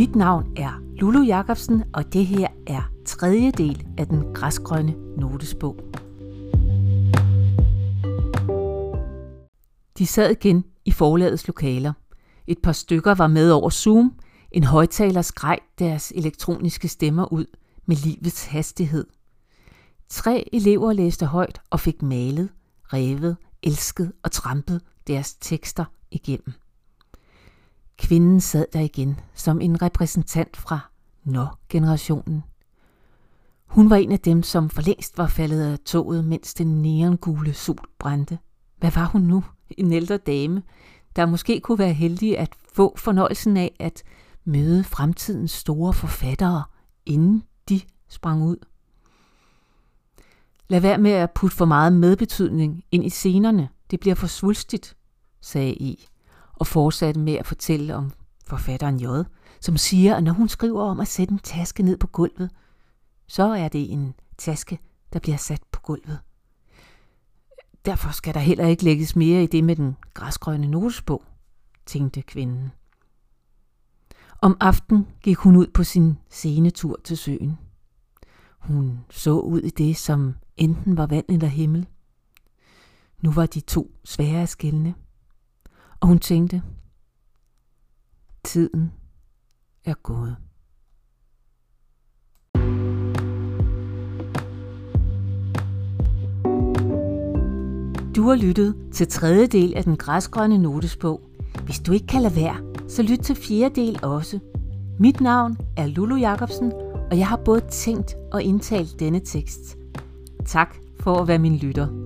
Mit navn er Lulu Jacobsen, og det her er tredje del af den græsgrønne notesbog. De sad igen i forlagets lokaler. Et par stykker var med over Zoom. En højtaler skreg deres elektroniske stemmer ud med livets hastighed. Tre elever læste højt og fik malet, revet, elsket og trampet deres tekster igennem. Kvinden sad der igen som en repræsentant fra Nå-generationen. Hun var en af dem, som for længst var faldet af toget, mens den neongule sol brændte. Hvad var hun nu? En ældre dame, der måske kunne være heldig at få fornøjelsen af at møde fremtidens store forfattere, inden de sprang ud. Lad være med at putte for meget medbetydning ind i scenerne. Det bliver for svulstigt, sagde I, og fortsatte med at fortælle om forfatteren J, som siger, at når hun skriver om at sætte en taske ned på gulvet, så er det en taske, der bliver sat på gulvet. Derfor skal der heller ikke lægges mere i det med den græsgrønne notesbog, tænkte kvinden. Om aften gik hun ud på sin sene tur til søen. Hun så ud i det, som enten var vand eller himmel. Nu var de to svære at skille. Og hun tænkte, tiden er gået. Du har lyttet til tredje del af den græsgrønne notesbog. Hvis du ikke kan lade være, så lyt til fjerde del også. Mit navn er Lulu Jacobsen, og jeg har både tænkt og indtalt denne tekst. Tak for at være min lytter.